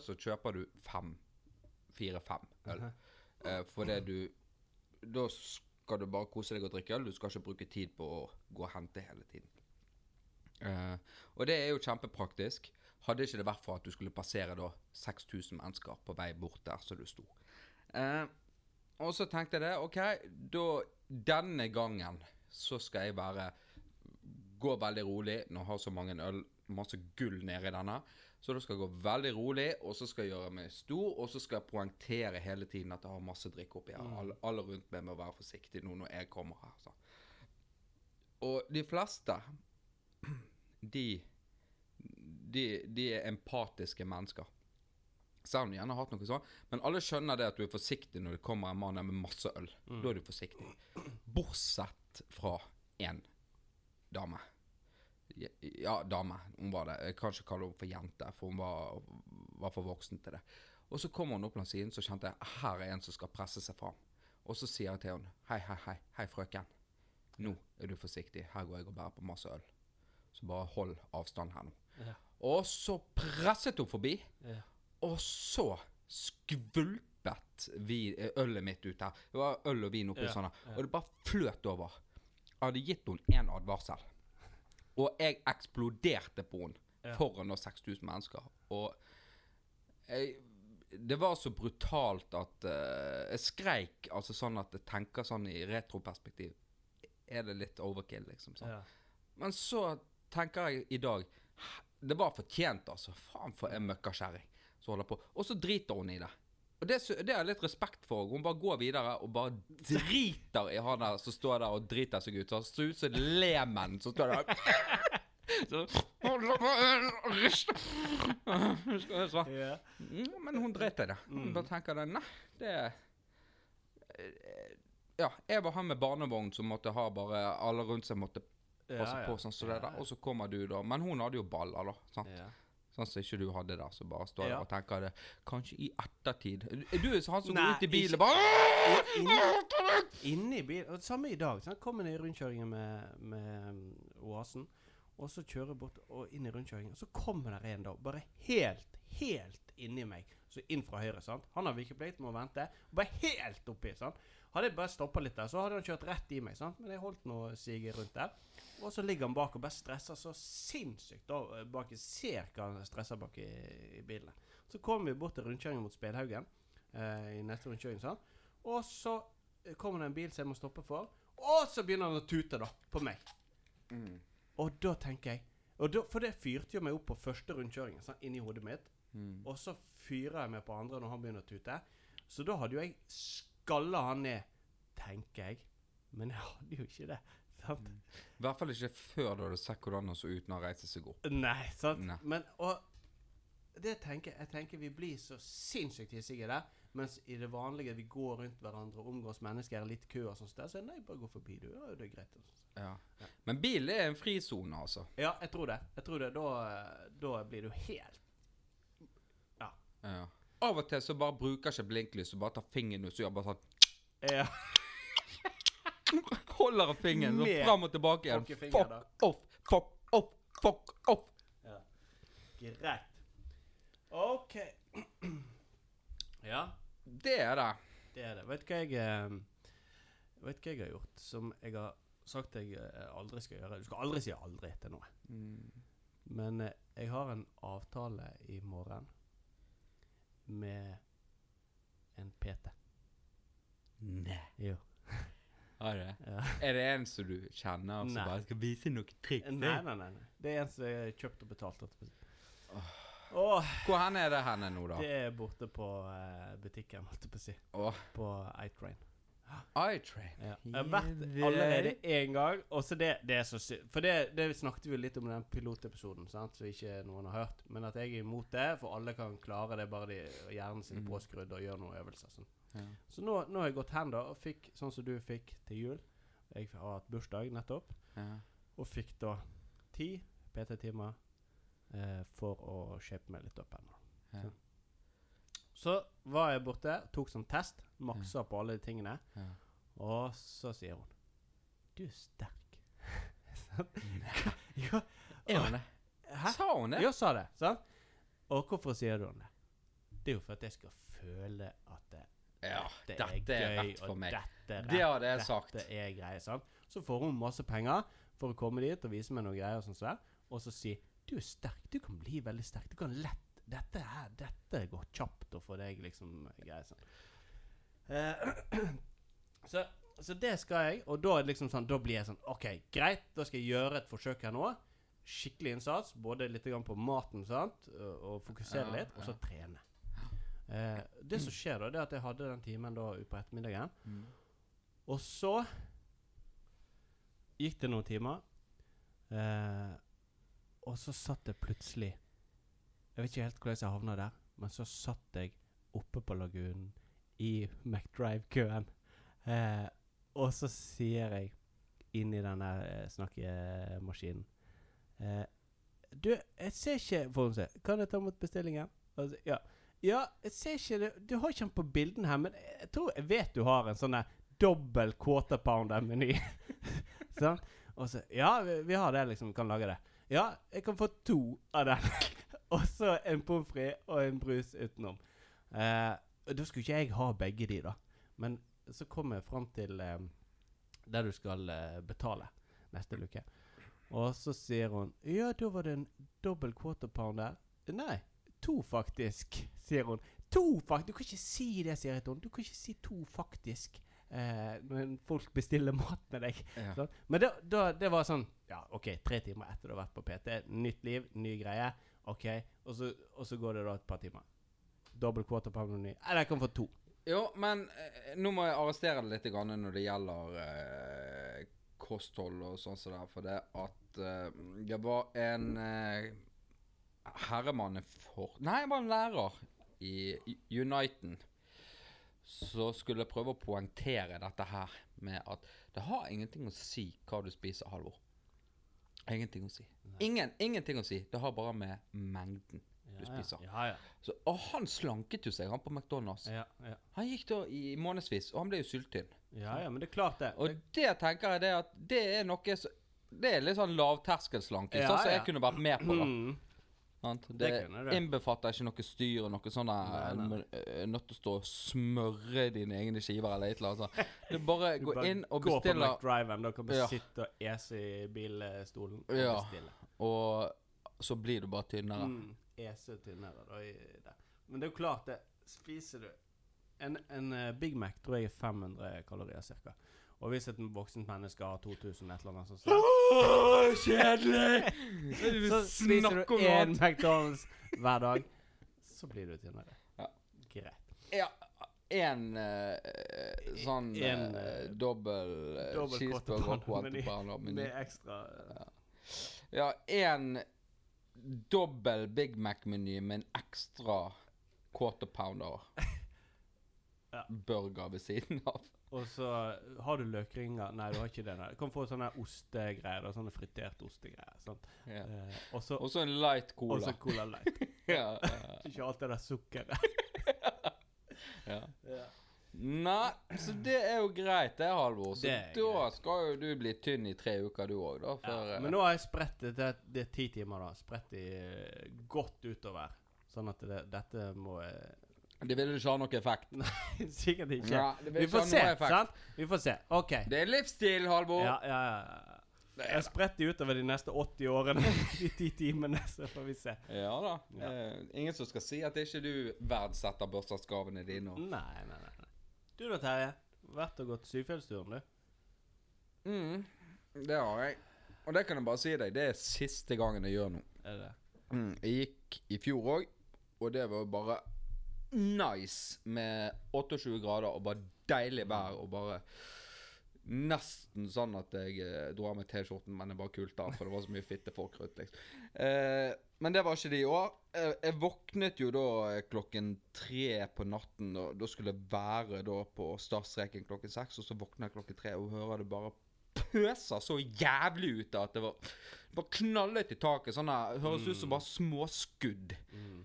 så kjøper du fem, fire-fem øl. Eh, for det du Da skal du bare kose deg og drikke øl. Du skal ikke bruke tid på å gå og hente hele tiden. Eh, og det er jo kjempepraktisk. Hadde ikke det vært for at du skulle passere da 6000 mennesker på vei bort der som du sto. Eh, og så tenkte jeg det, OK, da denne gangen så skal jeg være Gå veldig rolig. Nå har så mange øl, masse gull nedi denne. Så da skal jeg gå veldig rolig, og så skal jeg gjøre meg stor, og så skal jeg poengtere hele tiden at jeg har masse drikk oppi her. Alle, alle rundt meg må være forsiktige nå når jeg kommer her. Så. Og de fleste, *clears throat* de, de, de er empatiske mennesker. Selv om de gjerne har hatt noe sånn. Men alle skjønner det at du er forsiktig når det kommer en mann med masse øl. Da er du forsiktig. Bortsett fra én dame. Ja, dame. Hun var det. Jeg kan ikke kalle henne for jente, for hun var, var for voksen til det. Og så kommer hun opp langs siden, så kjente jeg her er en som skal presse seg fram. Og så sier jeg til henne hei, hei, hei, hei, frøken. Nå er du forsiktig. Her går jeg og bærer på masse øl. Så bare hold avstand her nå. Ja. Og så presset hun forbi. Ja. Og så skvulpet vi, eh, ølet mitt ut her. Det var øl og vin oppi Ja, sånn. Og det bare fløt over. Jeg hadde gitt henne én advarsel. Og jeg eksploderte på henne Ja. foran 6000 mennesker. Og jeg, det var så brutalt at uh, jeg skreik altså sånn at jeg tenker sånn i retroperspektiv. Er det litt overkill, liksom? sånn. Ja. Men så tenker jeg i dag Det var fortjent, altså. Faen for en møkkakjerring som holder på. Og så driter hun i det. Og det, det har jeg litt respekt for. Hun bare går videre og bare driter i han der som står der og driter seg ut. Så ser ut som lemen som står der. Så, så. Mm, Men hun dreit i det. Hun Mm. bare tenker det, nei, det Ja, jeg var han med barnevogn som måtte ha bare Alle rundt seg måtte passe på sånn som så det der. Og så kommer du, da. Men hun hadde jo baller, da. Sant? Sånn som ikke du hadde det, så bare står der Ja. og tenker det. Kanskje i ettertid. Er du han som går ut i bilen bare Inne i bilen. Samme i dag. Sånn, Kommer ned i rundkjøringen med, med Oasen. Og så kjører jeg bort og inn i rundkjøringen. Og så kommer der en da, bare helt, helt inni meg. Så inn fra høyre. sant? Han har vikeplikt, må vente. Bare helt oppi. sant? Hadde jeg bare stoppa litt der, så hadde han kjørt rett i meg. sant? Men jeg holdt nå siget rundt der. Og så ligger han bak og bare stresser så sinnssykt eh, bak. Ser hva han stresser bak i, bilene. Så kommer vi bort til rundkjøringen mot Spedhaugen. Eh, I neste rundkjøring. sånn. Og så eh, kommer det en bil som jeg må stoppe for. Og så begynner han å tute da, på meg. Mm. Og da tenker jeg da, For det fyrte jo meg opp på første rundkjøringen sånn, inni hodet mitt. Mm. Og så fyrer jeg meg på andre når han begynner å tute. Så da hadde jo jeg skalla han ned, tenker jeg. Men jeg hadde jo ikke det. Sant? I hvert fall ikke før du hadde sett hvordan han så ut når han reiste seg opp. Nei, sant? Nei. Men og det tenker jeg tenker vi blir så sinnssykt hissige der. Mens i det vanlige vi går rundt hverandre, omgås mennesker, litt kø og sånn, så er nei, bare gå forbi, du. Ja, det er greit. Ja. Ja. Men bil er en frisone, altså. Ja, jeg tror det. Jeg tror det. Da, da blir du helt Ja. Av og til så bare bruker ikke blinklys, og bare tar fingeren ut, så gjør bare sånn Ja. *laughs* Holder fingeren sånn fram og tilbake igjen. Fuck off, fuck off, fuck off. ja. Greit. OK. *clears throat* ja, Det er det. det er det. Vet du hva jeg eh, Vet du hva jeg har gjort som jeg har sagt jeg eh, aldri skal gjøre? Du skal aldri si aldri til noe. Mm. Men eh, jeg har en avtale i morgen med en PT. Nei. Jo. *laughs* Har det? Ja. Er det en som du kjenner, som Nei. bare skal vise noen triks? Nei, nei, nei, nei. Det er en som har kjøpt og betalt. holdt jeg på å si. Åh, Hvor hen er det henne nå, da? det er borte på eh, butikken, holdt jeg på å si. Åh, På iTrain. iTrain. Ja. Jeg har vært allerede én gang. Og så det, det er så synd. For det, det snakket vi jo litt om i den pilotepisoden, sant? så ikke noen har hørt. Men at jeg er imot det, for alle kan klare det, bare de hjernen sin er Mhm. påskrudd og gjør noen øvelser. Sånn. Ja. Så nå, nå har jeg gått hen da, og fikk sånn som du fikk til jul. Jeg har hatt bursdag nettopp, Ja. og fikk da ti PT-timer eh, for å shape meg litt opp ennå. Ja. Så var jeg borte, tok sånn test, maksa på alle de tingene. Ja. Og så sier hun Du er sterk. *laughs* Ja. Er hun det? Hæ? Sa hun det? Ja, sa det. Sant? Og hvorfor sier du det? Det er jo for at jeg skal føle at det, Ja, dette dette er gøy, rett for meg. Dette er Det hadde jeg sagt. Er greier, sant? Så får hun masse penger for å komme dit og vise meg noen greier, og sånn så og så si du er sterk. Du kan bli veldig sterk. Du kan lett Dette her, dette går kjapt å få deg liksom greier sånn. Eh, *clears throat* så, så det skal jeg, og da det liksom sånn Da blir jeg sånn OK, greit, da skal jeg gjøre et forsøk her nå. Skikkelig innsats, både litt grann på maten, sant, og fokusere litt, og så trene. Eh, det som skjer da, det er at jeg hadde den timen da utpå ettermiddagen. Mm. Og så gikk det noen timer, eh, og så satt jeg plutselig Jeg vet ikke helt hvordan jeg havna der, men så satt jeg oppe på lagunen i McDrive-køen. Eh, og så sier jeg inn i den der eh, snakkemaskinen eh, Du, jeg ser ikke hun se. Kan jeg ta imot bestillingen? Altså, ja. Ja, jeg ser ikke det Du har ikke den på bilden her, men jeg tror Jeg vet du har en sånn dobbel quarter pounder-meny. sånn? *laughs* Og så Ja, vi, vi har det, liksom. Kan lage det. Ja, jeg kan få to av den. *laughs* og så en pommes frites og en brus utenom. Eh, da skulle ikke jeg ha begge de, da. Men så kom jeg fram til eh, der du skal eh, betale neste luke. Og så sier hun Ja, da var det en dobbel quarter pounder. Nei, to faktisk, sier hun. To, faktisk! Du kan ikke si det, sier henne. Du kan ikke si to, faktisk. Eh, når folk bestiller mat med deg. Ja. Sånn. Men det, da, det var sånn Ja, OK, tre timer etter du har vært på PT. Nytt liv, ny greie. OK. Og så, og så går det da et par timer. Dobbel quarter pounder ny. Eller jeg kan få to. Jo, men eh, nå må jeg arrestere det litt grann når det gjelder eh, kosthold og sånn som det. For det at eh, det var en eh, herremann for Nei, det var en lærer i Uniten Så skulle jeg prøve å poengtere dette her med at det har ingenting å si hva du spiser, Halvor. Ingenting å si. Ingen, ingenting å si. Det har bare med mengden du spiser. Ja, ja. Så, og han slanket jo seg, han på McDonald's. ja, ja. Han gikk da i månedsvis, og han ble jo syltynn. Ja, ja, men det er klart det. Og det tenker jeg det at det er noe så, Det er litt sånn lavterskelslanking, Ja, sånn som ja. jeg kunne vært med på. da Det Det, innbefatter ikke noe styr og noe sånn der, eh, Nødt til å stå og smøre dine egne skiver eller et eller annet. Du Det er bare *laughs* Du gå bare inn og Gå på McDriven. Da kan du Ja. sitte og ese i bilstolen og Ja. bestille. og så blir du bare tynnere. Mm. Ese tynnere da. Men det er jo klart det. Spiser du En, en eh, Big Mac tror jeg er 500 kalorier ca. Og hvis et voksent menneske har 2000 et eller annet sånt, så, Åh, kjedelig! så spiser du om én. McDonald's hver dag, så blir du tynnere. Ja. Greit. Ja, en uh, sånn En, eh, dobbel uh, cheeseburger pounder. Med ekstra uh, Ja, en dobbel Big Mac-meny med en ekstra quarter pounder *laughs* Ja. burger ved siden av. Og så har du løkringer Nei, du har ikke det. Nei. Du kan få sånne ostegreier. Sånne friterte ostegreier. Sant? Ja. Eh, og så en light og cola. så Cola Light. *laughs* ja, ja, *laughs* Ikke alt det der sukkeret. *laughs* ja. Nei, så det er jo greit det, Halvor. Så Det da greit. skal jo du bli tynn i tre uker, du òg, da. For, Ja, eh, men nå har jeg spredt det Det, det er ti timer, da. Spredt de eh, godt utover. Sånn at det, dette må eh, det vil ikke ha noe effekt. *laughs* Nei, Sikkert ikke. Ja, Vi får se, sant? Vi får se. OK. Det er livsstil, Halvor. Ja, ja, ja. Jeg er spredt de utover de neste 80 årene. *laughs* De ti timene, så får vi se. Ja da. Ja. Eh, ingen som skal si at ikke du verdsetter bursdagsgavene dine. og- Nei, nei, nei. Du da, Terje? Vært og gått Syfjellsturen, du? Mm, det har jeg. Og det kan jeg bare si deg, det er siste gangen jeg gjør noe. Er det det? Mm, jeg gikk i fjor òg, og det var bare nice med 28 grader og bare deilig vær og bare Nesten sånn at jeg eh, dro av meg T-skjorten, men det var kult da, for det var så mye fitte folk rundt. Liksom. Eh, men det var ikke det i år. Eh, jeg våknet jo da eh, klokken tre på natten, og da skulle jeg være da på startstreken klokken seks, og så våkner jeg klokken tre og hører det bare pøser så jævlig ut at det var bare knallet i taket. Sånn der, høres ut som bare småskudd Mm.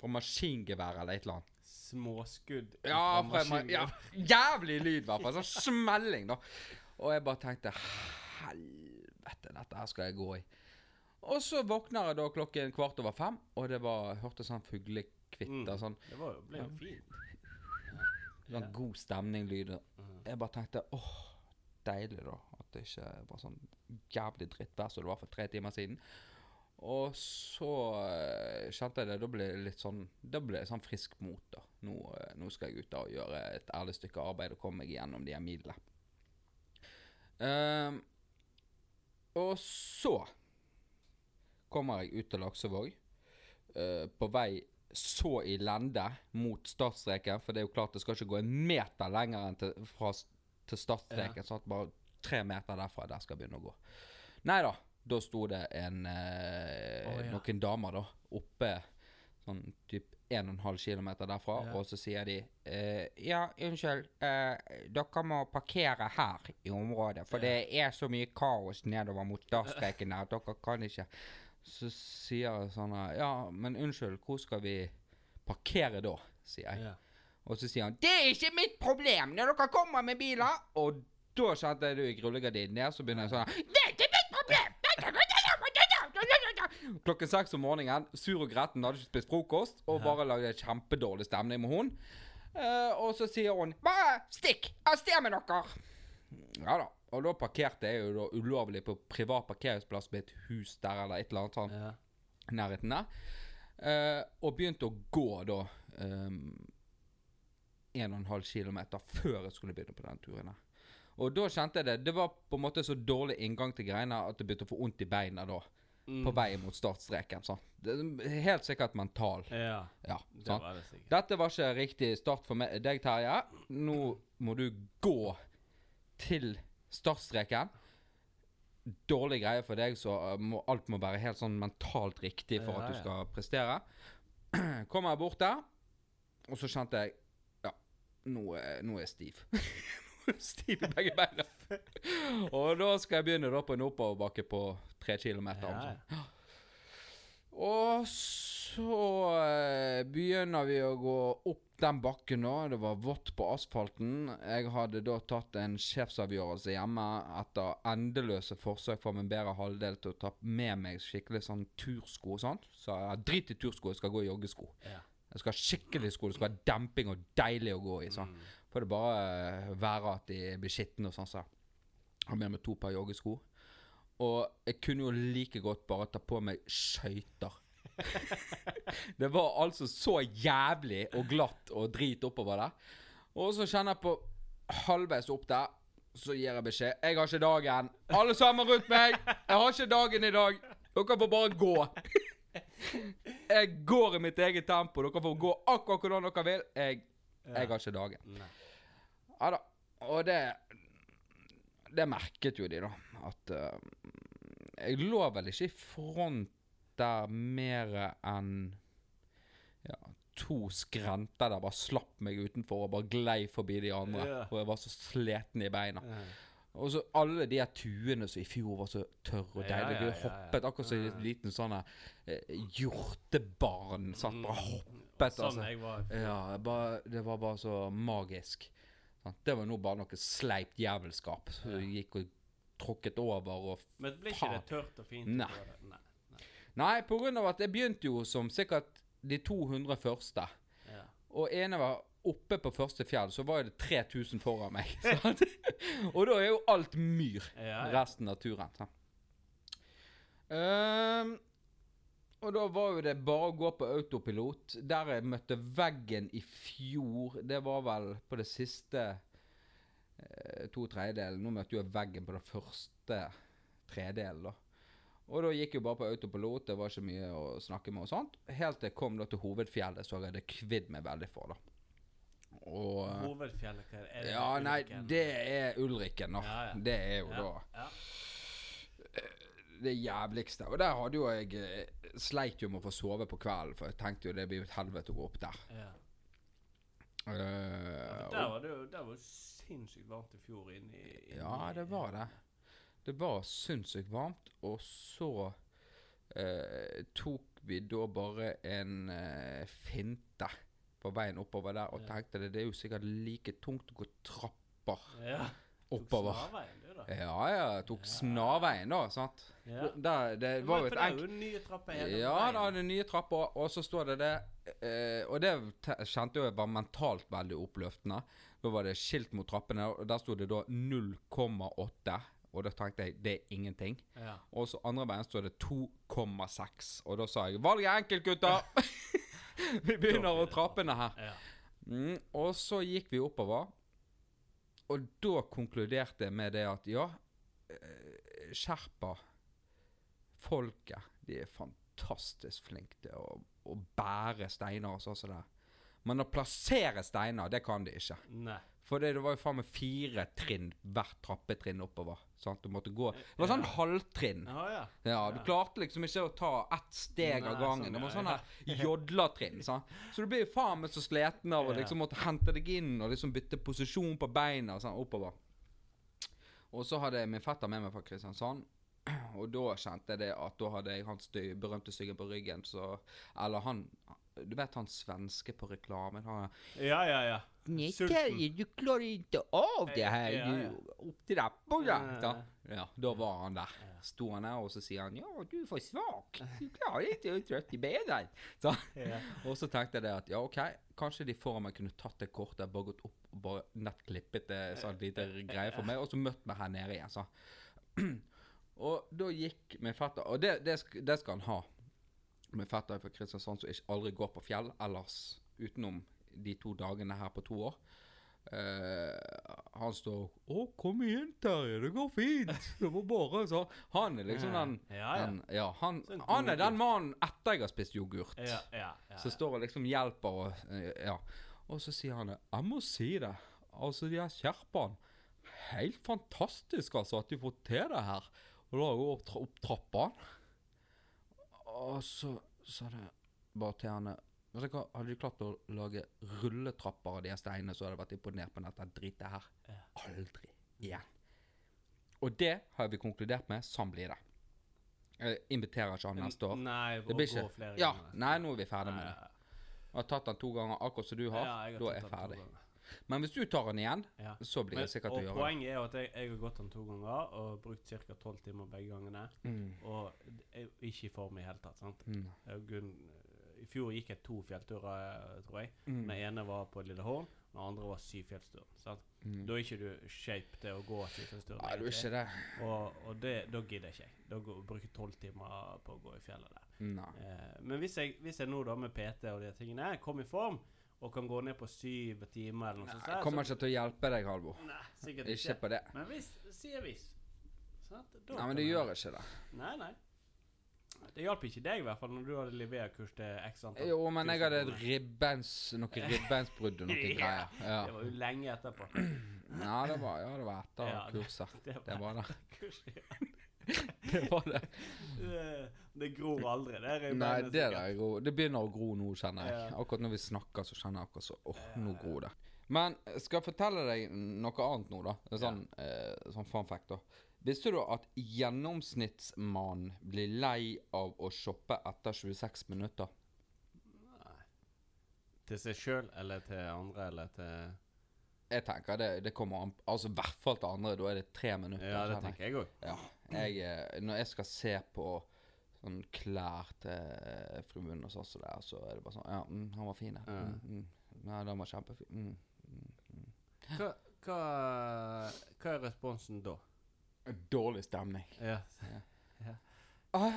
Fra maskingevær eller et eller annet. Småskudd Ja, fra fra ma ja, *laughs* jævlig lyd, i hvert fall. Sånn smelling, da. Og jeg bare tenkte Helvete, dette her skal jeg gå i. Og så våkner jeg da klokken kvart over fem, og det var hørte sånn fuglekvitter. Mm. Sånn, Det var, ble jo fint. sånn Ja. god stemning-lyd. Mhm. Jeg bare tenkte åh, deilig, da. At det ikke var sånn jævlig drittvær som det var for tre timer siden. Og så eh, kjente jeg det. Da ble det litt sånn Da ble det sånn frisk mot, da. Nå, eh, nå skal jeg ut da og gjøre et ærlig stykke arbeid og komme meg gjennom de her milene. Ehm, og så kommer jeg ut til Laksevåg. Uh, på vei så i lende mot startstreken, for det er jo klart det skal ikke gå en meter lenger enn til, fra, til startstreken. Sånn at bare tre meter derfra der skal jeg begynne å gå. Nei da. Da sto det en eh, Å, ja. noen damer da oppe sånn typ 1,5 km derfra, Ja. og så sier de eh, Ja, unnskyld, eh, dere må parkere her i området, for det er så mye kaos nedover mot startstreken der at dere kan ikke Så sier jeg sånn her, Ja, men unnskyld, hvor skal vi parkere da? sier jeg. Ja. Og så sier han 'Det er ikke mitt problem når dere kommer med biler'. Og da kjente jeg det gikk rullegardinen ned, så begynner jeg sånn 'Det er ikke mitt problem!' Klokken seks om morgenen, sur og gretten, hadde ikke spist frokost, og bare lagde kjempedårlig stemning med hun. Uh, og så sier hun 'Bare stikk av sted med dere'. Ja da. Og da parkerte jeg jo da ulovlig på privat parkeringsplass med et hus der eller et eller annet sånt Ja. nærheten der. Uh, og begynte å gå da um, 1,5 km før jeg skulle begynne på den turen. her. Og da kjente jeg det Det var på en måte så dårlig inngang til greiene at det begynte å få vondt i beina da. Mm. På vei mot startstreken. Det er helt sikkert mental. Ja, Ja, det sant? var det sikkert. Dette var ikke riktig start for meg, deg, Terje. Nå må du gå til startstreken. Dårlig greie for deg, så uh, må, alt må være helt sånn mentalt riktig for Ja, at du ja. skal prestere. *clears throat* Kommer jeg bort der, og så kjente jeg Ja, nå nå er jeg stiv. *laughs* *laughs* Stiv i begge beina. og da skal jeg begynne da på en oppoverbakke på tre kilometer. Ja, ja. sånn. Og så eh, begynner vi å gå opp den bakken nå. Det var vått på asfalten. Jeg hadde da tatt en sjefsavgjørelse hjemme etter endeløse forsøk fra min bedre halvdel til å ta med meg skikkelig sånn tursko og sånt. Så jeg drit i tursko, jeg skal gå i joggesko. Ja. Jeg skal ha skikkelig sko, det skal være demping og deilig å gå i. sånn. Får det bare eh, være at de blir skitne og sånn. Så. Har med meg to par joggesko. Og jeg kunne jo like godt bare ta på meg skøyter. *laughs* det var altså så jævlig og glatt og drit oppover der. Og så kjenner jeg på halvveis opp der, så gir jeg beskjed. Jeg har ikke dagen. Alle sammen rundt meg! Jeg har ikke dagen i dag. Dere får bare gå. Jeg går i mitt eget tempo. Dere får gå akkurat hvordan dere vil. Jeg, jeg har ikke dagen. Ja da. Og det Det merket jo de, da. At uh, Jeg lå vel ikke i front der mer enn ja, to skrenter der bare slapp meg utenfor og bare glei forbi de andre. Ja. Og jeg var så sliten i beina. Og så alle de her tuene som i fjor var så tørre og deilige. ja, ja, hoppet akkurat som en liten sånn eh, hjortebarn. Satt bare hoppet. Sånn altså. jeg var. Ja, bare, det var bare så magisk. Det var nå bare noe sleipt jævelskap. Så Ja. gikk og tråkket over og Men blir ikke det tørt og fint? Nei. Nei. Nei. Nei, på grunn av at jeg begynte jo som sikkert de 200 første. Ja. Og ene var oppe på første fjell, så var det 3000 foran meg. *laughs* og da er jo alt myr Ja, ja. resten av turen. sant? Ehm, og da var jo det bare å gå på autopilot. Der jeg møtte veggen i fjor, det var vel på det siste eh, to tredjedelen. Nå møtte jo jeg veggen på den første tredelen, da. Og da gikk jeg bare på autopilot, det var ikke mye å snakke med og sånt. Helt til jeg kom da til hovedfjellet, så jeg hadde kvidd meg veldig for, da. Og Hovedfjellet, hva er det? Ja, nei, det er Ulriken, da. Ja, ja. Det er jo ja. da Ja. det jævligste. Og der hadde jo jeg eh, Sleit jo med å få sove på kvelden, for jeg tenkte jo det blir jo et helvete å gå opp der. Ja. Uh, Ja, der var det jo der var sinnssykt varmt i fjor Inn i, inn ja, det var det. Det var sinnssykt varmt, og så uh, tok vi da bare en uh, finte på veien oppover der, og Ja. tenkte det, det er jo sikkert like tungt å gå trapper Ja. oppover. Tok snarveien, du, da. Ja ja, tok Ja. snarveien da, sant. Ja. Der, det Men var jo et jo nye trapper hele Ja veien. da, det er nye trapper, og så står det det eh, Og det kjente jeg var mentalt veldig oppløftende. Da var det skilt mot trappene, og der sto det da 0,8. Og da tenkte jeg det er ingenting. Ja. Og så andre veien står det 2,6. Og da sa jeg valget er enkelt, gutter! *laughs* *laughs* vi begynner å trappe ned her. Mm, og så gikk vi oppover. Og da konkluderte jeg med det at ja, eh, Sherpa, folket, de er fantastisk flinke til å, å bære steiner og sånn som det. Men å plassere steiner, det kan de ikke. Nei. For det, det var jo faen meg fire trinn hvert trappetrinn oppover. Sant? Du måtte gå Det var sånn Ja. halvtrinn. Ja, ja. Ja, Du klarte liksom ikke å ta ett steg Nei, av gangen. sånn, det var ja, sånn her jodlatrinn. sant? Så du blir jo faen meg så sliten av å liksom måtte hente deg inn og liksom bytte posisjon på beina sånn, oppover. Og så hadde min fetter med meg fra Kristiansand. Og da kjente jeg det at da hadde jeg hans berømte styggen på ryggen. Så Eller han Du vet han svenske på reklamen? Han Ja, ja, ja. Terje, du klarer ikke av det her. Ja, Du, ja. Du, opp Ja, Ja, ja, da var han der. Stod han der, og så sier han, ja du er for svak. Du klarer ikke är trött i. Så, ja. *laughs* og så tenkte jeg det at ja, ok, kanskje de foran meg kunne tatt det kortet, bare gått opp og bare nettklippet det sånn lite greie for meg, og så møtt meg her nede igjen. Så. *clears throat* og da gikk min fetter, og det, det, det skal han ha. Min fetter er fra Kristiansand som ikke aldri går på fjell ellers, utenom de to dagene her på to år. Uh, han står 'Å, kom igjen, Terje, det går fint'. Det var bare så. Han er liksom den, Ja, ja. den ja, han, han er den mannen etter jeg har spist yoghurt. Ja, ja, ja. Så står og liksom hjelper og eh, Ja. Og så sier han det. Jeg må si det. Altså, de her skjerpene Helt fantastisk, altså, at de får til det her. Og da går jeg opp, opp trappene. Og så sa det bare til henne Vet du hva, Hadde de klart å lage rulletrapper av de steinene, så hadde jeg vært imponert på dette dritet her. Aldri igjen. Og det har vi konkludert med. Sånn blir det. Jeg inviterer ikke han neste år. Nei, Det blir ikke flere Ja, ganger. nei, nå er vi ferdig med det. Jeg har tatt den to ganger, akkurat som du har. ja, jeg har da er jeg ferdig. Men hvis du tar den igjen, Ja. så blir det sikkert å gjøre det. poenget er jo at jeg, jeg har gått den to ganger og brukt ca. tolv timer begge gangene. Mm. Og jeg ikke i form i hele tatt. sant? Mm. Gunn, I fjor gikk jeg to fjellturer, eh, tror jeg. Mm. Den ene var på Lillehorn, den andre var Syfjellsturen. sant? Mm. Da er ikke du shape til å gå Syfjellsturen. Nei, du er ikke det. Og, og det, da gidder ikke jeg. Da går, bruker jeg tolv timer på å gå i fjellet der. Eh, men hvis jeg, hvis jeg nå da med PT og de tingene kommer i form, og kan gå ned på syv timer eller noe sånt Jeg kommer ikke til å hjelpe deg, Halvor. Ikke ikke. på det. Men hvis, sier hvis. Sant? Da Nei, men det jeg- gjør ikke det. Nei, nei. Det hjalp ikke deg, i hvert fall, når du hadde levert kurs til x antall. Jo, men jeg hadde et ribbens, noe *laughs* ribbensbrudd og noe Ja. greier. Ja. Det var jo lenge etterpå. *clears throat* Nei, det var, ja, det var etter Ja, kurset. Det Det var det. kurs. Det *laughs* var det. Det, det gror aldri. Det er Nei, det der gror. Det begynner å gro nå, kjenner jeg. Ja. Akkurat når vi snakker, så kjenner jeg akkurat så åh, nå gror det. Men skal jeg fortelle deg noe annet nå, da. En Sånn, eh, sånn fun fact, da. Visste du at gjennomsnittsmannen blir lei av å shoppe etter 26 minutter? Nei. Til seg sjøl eller til andre eller til Jeg tenker det, det kommer an Altså i hvert fall til andre. Da er det tre minutter. Ja, det tenker jeg òg. Ja. Jeg, eh, når jeg skal se på sånn klær til fruen og sånn, så, der, så er det bare sånn Ja, mm, han var fin, ja. Ja. Mm, mm. Nei, den var kjempefin. Mm. Hva, hva, hva er responsen da? Dårlig stemning. Ja. *laughs* Ah,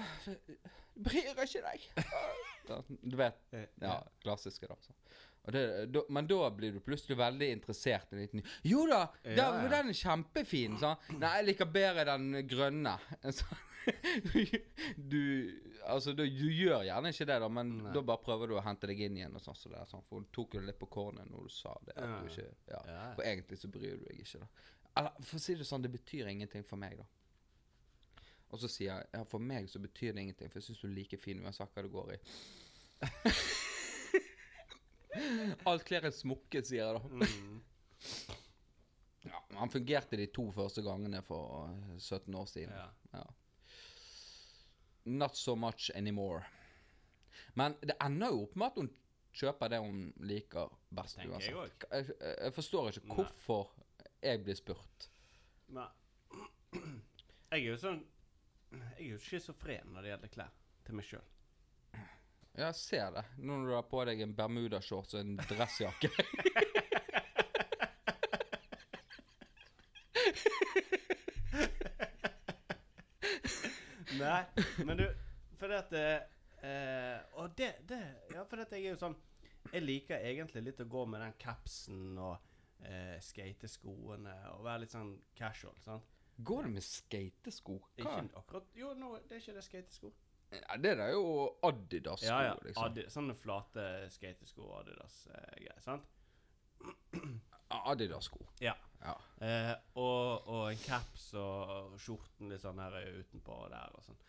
bryr ikke deg. *laughs* Du vet. Ja, klassiske, da. Så. Det, da, men da blir du plutselig veldig interessert i en liten Jo da, Ja, ja. den er kjempefin. Sånn. Nei, jeg liker bedre den grønne. *laughs* Så, du Altså, du, du gjør gjerne ikke det, da, men Nei. da bare prøver du å hente deg inn igjen. og sånn, så det er sånn, For hun tok jo litt på kornet når du sa det. Ja. du ikke. For egentlig så bryr du deg ikke, da. Eller for å si det sånn, det betyr ingenting for meg, da. Og så sier jeg ja, for meg så betyr det ingenting, for jeg syns du er like fin uansett hva det går i. *laughs* Alt klær er smukke, sier jeg da. Mm. Ja, han fungerte de to første gangene for eh, 17 år siden. ja. Ja. Not so much anymore. Men det ender jo opp med at hun kjøper det hun liker best Tenker jeg uansett. Jeg, jeg, jeg forstår ikke Nei. hvorfor jeg blir spurt. Nei. jeg er jo sånn Jeg er jo schizofren når det gjelder klær. Til meg sjøl. Jeg ser det. Nå når du har på deg en bermudashorts og en dressjakke. *laughs* Nei, men du For det at eh, Og det, det Ja, for at jeg er jo sånn Jeg liker egentlig litt å gå med den capsen og eh, skateskoene og være litt sånn casual. sant? Går det med skatesko? Hva? Ikke akkurat Jo, nå, det er ikke det skatesko. Ja, det er jo Adidas-sko, Ja, ja. liksom. Adi, sånne flate skatesko og Adidas-greier. sant? Ja, Adidas-sko. Ja. Ja. Eh, og, og en caps og skjorten litt sånn her utenpå og der og sånn.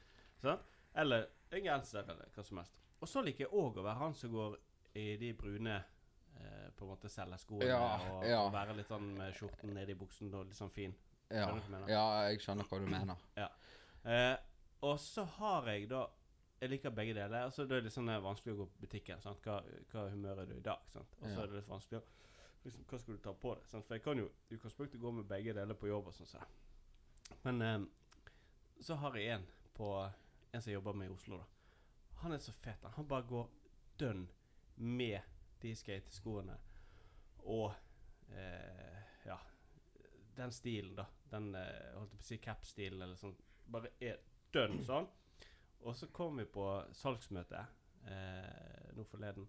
sånn. Eller en genser eller hva som helst. Og så liker jeg òg å være han som går i de brune eh, på en måte selgerskoene Ja, og, ja. og være litt sånn med skjorten nedi buksen og litt sånn fin. Ja, jeg skjønner hva du mener. Ja. Eh, og så har jeg da Jeg liker begge deler. Altså det er litt sånn vanskelig å gå på butikken. Sant? Hva, hva humør er du i dag? Sant? Og så er det litt vanskelig å liksom, Hva skal du ta på deg? Sant? For jeg kan jo i utgangspunktet gå med begge deler på jobb. og sånn. så. Men eh, så har jeg en på En som jobber med i Oslo. da Han er så fet. han. Han bare går dønn med de skateskoene og eh, Ja, den stilen, da. Den eh, holdt jeg på å si cap-stilen eller sånn. Bare er dønn sånn. Og så kom vi på salgsmøte eh, nå forleden.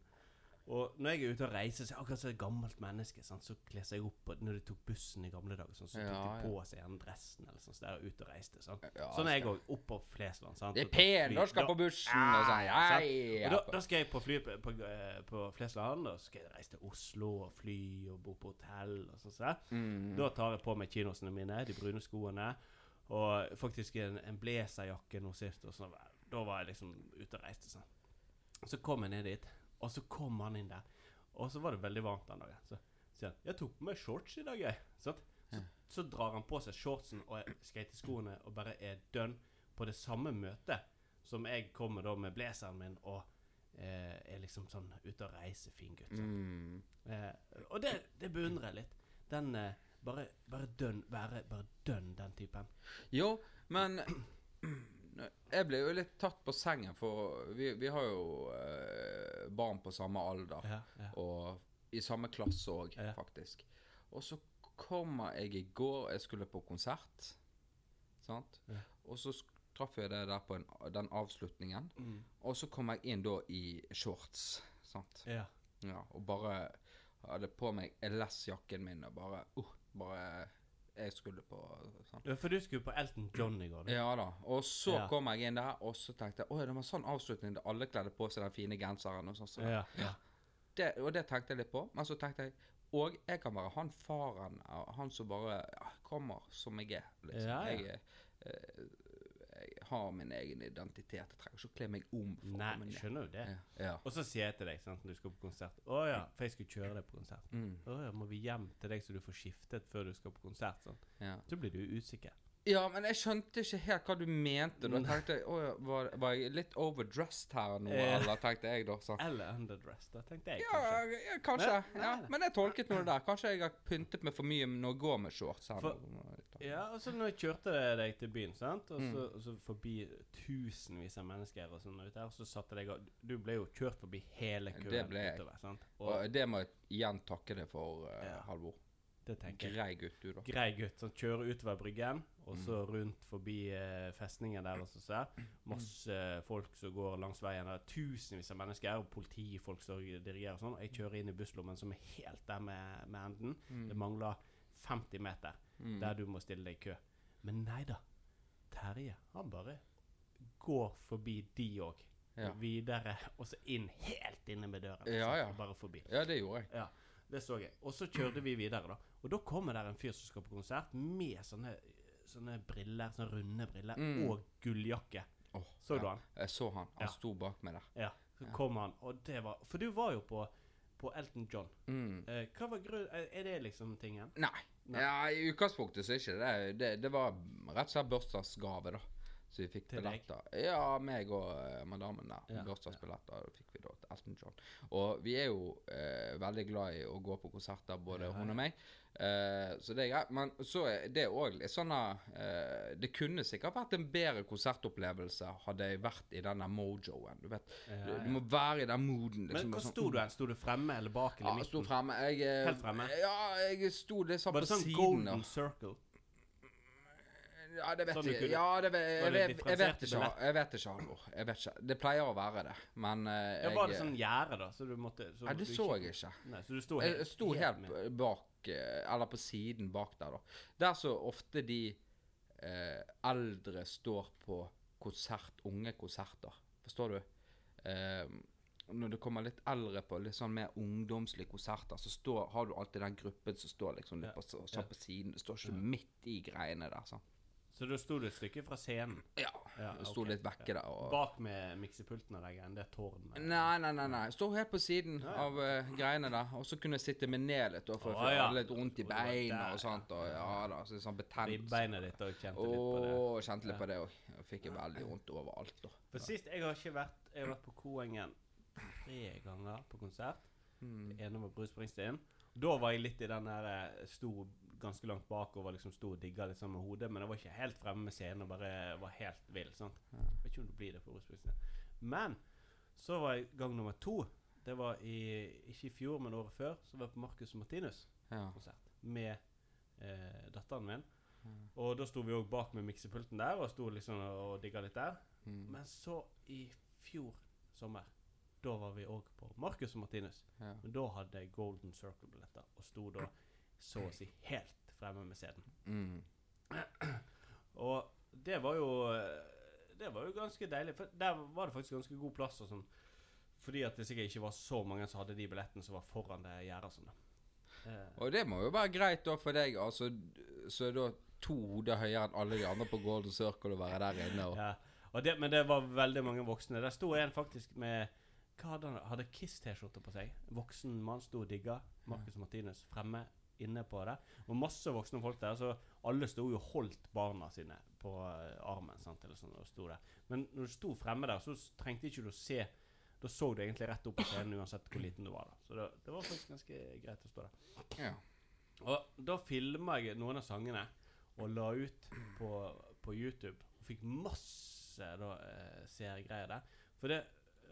Og når jeg er ute og reiser, så er jeg akkurat som et gammelt menneske. Sant? Så kler jeg opp og Når de tok bussen i gamle dager, sånn, så tok Ja, de på seg den dressen eller sånn, så der ute og reiste. Sånn, Ja, sånn er jeg òg. Opp på Flesland. Sant? Det er Og pen, da skal jeg på bussen og sånn. Ja, ja, da, da skal jeg på fly på, på, eh, på Flesland, og så skal jeg reise til Oslo og fly og bo på hotell og sånn. Så. Mm. Da tar jeg på meg kinosene mine, de brune skoene, og faktisk en, en blazerjakke nå sist. Og sånn. Da var jeg liksom ute og reiste. Sånn. Så kom jeg ned dit, og så kom han inn der. Og så var det veldig varmt den dagen. Så sier han 'Jeg tok på meg shorts i dag, jeg'. Sant? Så, så drar han på seg shortsen og skateskoene og bare er dønn på det samme møtet som jeg kommer da med blazeren min og eh, er liksom sånn ute og reiser, fin gutt. sant? Mm. Eh, og det, det beundrer jeg litt. Den eh, bare, bare dønn Være bare dønn, den typen. Jo, men jeg ble jo litt tatt på sengen, for vi, vi har jo eh, barn på samme alder. Ja, ja. Og i samme klasse òg, Ja. faktisk. Og så kommer jeg i går Jeg skulle på konsert. Sant? Og så traff jeg det der på en, den avslutningen. Mm. Og så kom jeg inn da i shorts. Sant? ja. Ja, og bare hadde på meg LS-jakken min og bare uh, Bare Jeg skulle på sånn. Ja, For du skulle på Elton John i går? du. Ja da. Og så Ja. kom jeg inn der, og så tenkte jeg Å, det var sånn avslutning da alle kledde på seg den fine genseren og sånn. Så Ja, ja. det, og det tenkte jeg litt på. Men så tenkte jeg Og jeg kan være han faren, han som bare ja, kommer som jeg er. Liksom. Ja, ja. Jeg, eh, jeg har min egen identitet. Jeg trenger ikke å kle meg om. for Nei, komme skjønner du det? Ja. ja. Og så sier jeg til deg sant, når du skal på konsert Å ja, for jeg skulle kjøre deg på konsert. Mm, Å ja, må vi hjem til deg så du får skiftet før du skal på konsert? Sånn. ja. Så blir du usikker. Ja, men jeg skjønte ikke helt hva du mente. Da tenkte jeg, «Å, ja, var, var jeg litt overdressed her nå, Ja. eller tenkte jeg da. Så. Eller underdressed, da tenkte jeg Ja, kanskje. ja, kanskje. Men- ja. nei. Men jeg tolket noe der. Kanskje jeg har pyntet meg for mye når jeg går med shorts. her For- nå. Ja, og så når jeg kjørte deg til byen, sant, og så, Mm. og så forbi tusenvis av mennesker og sånn ute her, så satte deg og Du ble jo kjørt forbi hele køen utover, sant? Og Og det må jeg igjen takke deg for, uh, Ja. Halvor. Det tenker jeg. Grei gutt, du, da. Grei gutt. Sånn, kjører utover bryggen, og så Mm. rundt forbi eh, festningen der. og så. Masse folk som går langs veien. Det er tusenvis av mennesker, og politifolk som dirigerer og sånn. Og jeg kjører inn i busslommen som er helt der med, med enden. Det mangler 50 meter Mm. der du må stille deg i kø. Men nei da. Terje, han bare går forbi de òg. Ja. Videre, og så inn helt inne med døren. Ja, ja. Bare forbi. Ja, det gjorde jeg. Ja, det så jeg. Og så kjørte vi videre, da. Og da kommer der en fyr som skal på konsert, med sånne, sånne briller, sånne runde briller, Mm. og gulljakke. Oh, Så ja. du han? Jeg så han. Han Ja. sto bak meg der. Ja. Så kom han, og det var For du var jo på, på Elton John. Mm. Eh, hva var grunn... Er er det liksom tingen? Nei. Nei. Ja, I utgangspunktet så er ikke det det. Det var rett og slett bursdagsgave, da. Så vi fikk billetter. Ja, meg og uh, madammen der. Ja, Bursdagsbilletter da fikk vi da til Elton John. Og vi er jo uh, veldig glad i å gå på konserter, både Ja, hun og meg. Uh, så det er greit. Men så er det òg litt sånn Det kunne sikkert vært en bedre konsertopplevelse hadde jeg vært i den mojoen. Du vet, Ja, du, ja. du må være i den mooden. Men liksom, hvor og sånn, sto du hen? Sto du fremme eller bak eller Ja, sto fremme. Jeg, Helt fremme? Ja, jeg sto litt sånn Var det sånn golden circle? Ja, det vet Sånn jeg. Ja, det vet, Var jeg, vet, jeg, vet ikke, jeg vet ikke, Halvor. Jeg vet ikke. Det pleier å være det, men jeg, Ja, jeg var det sånn gjerde, da? Så du måtte så Nei, det du så jeg ikke. Nei, så du sto Jeg jeg sto helt bak, eh, eller på siden bak der, da. Der så ofte de eh, eldre står på konsert, unge konserter. Forstår du? Eh, når det kommer litt eldre på litt sånn mer ungdomslige konserter, så står, har du alltid den gruppen som står liksom litt på, så, Ja. sånn på siden. Det står ikke midt i greiene der. sånn. Så da sto du et stykke fra scenen? Ja. Ja, okay. sto litt vekke der. Og, Bak med miksepulten og de greiene? Det er tårn? Nei, nei, nei. nei. Står helt på siden Ja, ja. av uh, greiene der. Og så kunne jeg sitte med ned litt, da, for Å, få litt vondt i beina og sånt. Og ja da, så sånn betent. Ribbeinet ditt og kjente litt på det. kjente litt på det òg. Fikk jeg veldig vondt overalt. da. For sist Jeg har ikke vært Jeg har vært på Koengen tre ganger på konsert. Mm. Det ene var Bruce Springsteen. Da var jeg litt i den der eh, Sto ganske langt bak og var liksom sto og digga litt sånn med hodet, men jeg var ikke helt fremme med scenen og bare var helt vill. sant? Jeg vet ikke om det blir det på Springsteen. Men så var jeg gang nummer to. Det var i, ikke i fjor, men året før. Så var jeg på Marcus Martinus-konsert Ja. med eh, datteren min. Ja. Og da sto vi òg bak med miksepulten der og sto liksom og digga litt der. Mm. Men så i fjor sommer, da var vi òg på Marcus og Martinus. Ja. Men da hadde jeg Golden Circle-billetter og sto da *clears throat* så å si helt fremme med scenen. Mm. Og det var jo Det var jo ganske deilig, for der var det faktisk ganske god plass. og sånn Fordi at det sikkert ikke var så mange som hadde de billettene som var foran det gjerdet. Sånn. Eh, Og det må jo være greit da for deg, altså så er da to hoder høyere enn alle de andre på Golden Circle å være der inne. Og, ja. og det, men det var veldig mange voksne. Der sto en faktisk med Hva hadde han? Hadde Kiss-T-skjorte på seg. Voksen mann sto og digga. Marcus Martinus fremme inne på det. Og masse voksne folk der, så alle sto jo og holdt barna sine på eh, armen. sant, eller sånn, og sto der. Men når du sto fremme der, så trengte ikke du å se Da så du egentlig rett opp på scenen uansett hvor liten du var. da. Så det, det var faktisk ganske greit å stå der. ja. Og da filma jeg noen av sangene og la ut på, på YouTube. Og fikk masse da, eh, seergreier der. For det,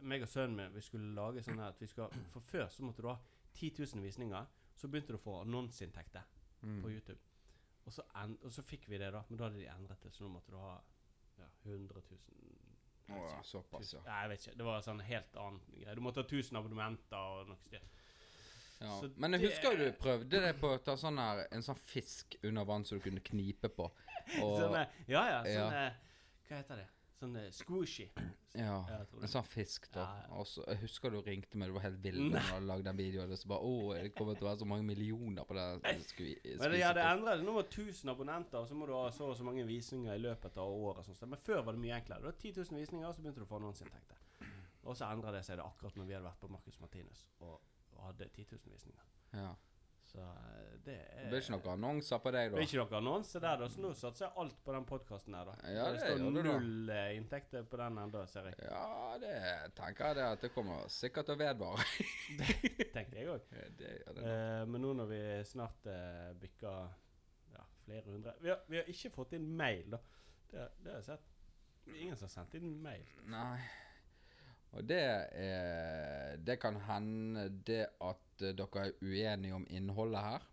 meg og sønnen min vi skulle lage sånn her at vi skal For før så måtte du ha 10 000 visninger. Så begynte du å få annonseinntekter Mm. på YouTube. Og så, en, og så fikk vi det, da. Men da hadde de endret det, så nå måtte du ha ja, 100 000 Å, ja, såpass, ja. Nei, jeg vet ikke. Det var sånn helt annen greie. Du måtte ha 1000 abonnementer og noe styr. ja. Men jeg husker jo du prøvde det på å ta sånn her, en sånn fisk under vann som du kunne knipe på. *laughs* Og, Sånne, ja, ja. Ja. Hva heter det? Sånne squishy. ja, en sånn fisk, da. Ja, ja. Og så, jeg husker du ringte meg, du var helt vill da du hadde lagd den videoen. Og så bare Å, det kommer til å være så mange millioner på det. Skvi, Men det, ja, det endret det. Nå var det 1000 abonnenter, og så må du ha så og så mange visninger i løpet av året. Sånn. Men før var det mye enklere. Det var 10 000 visninger, og så begynte du å få annonseinntekter. Og så endra det seg det akkurat når vi hadde vært på Marcus Martinus og, og hadde 10 000 visninger. Ja. Så eh, det er Det blir ikke noen annonser på deg, Det da? blir ikke noen annonser der, da. Så nå satser jeg alt på den podkasten her, da. Ja, det det står du da. null eh, inntekter på den ennå, ser jeg. Ja, det tenker jeg det at det kommer sikkert til å vedvare. *laughs* det Tenkte jeg òg. det. Eh, men nå når vi snart eh, bykker ja, flere hundre vi har, vi har ikke fått inn mail, da. Det, det har jeg sett. Ingen som har sendt inn mail. Nei. Og det er Det kan hende det at eh, dere er uenige om innholdet her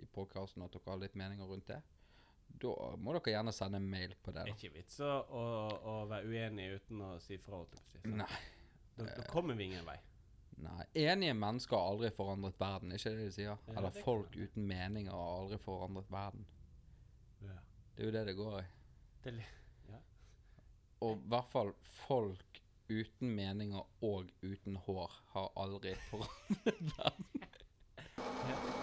i podkasten, at dere har litt meninger rundt det. Da må dere gjerne sende en mail på det. Da. ikke vits å, å, være uenig uten å si fra. Nei. Da, da kommer vi ingen vei. Nei. Enige mennesker har aldri forandret verden, ikke det de sier? Ja, Eller folk uten meninger har aldri forandret verden. Ja. Det er jo det det går i. Det, ja. Og i hvert fall folk uten meninger og uten hår har aldri forandret verden. *laughs*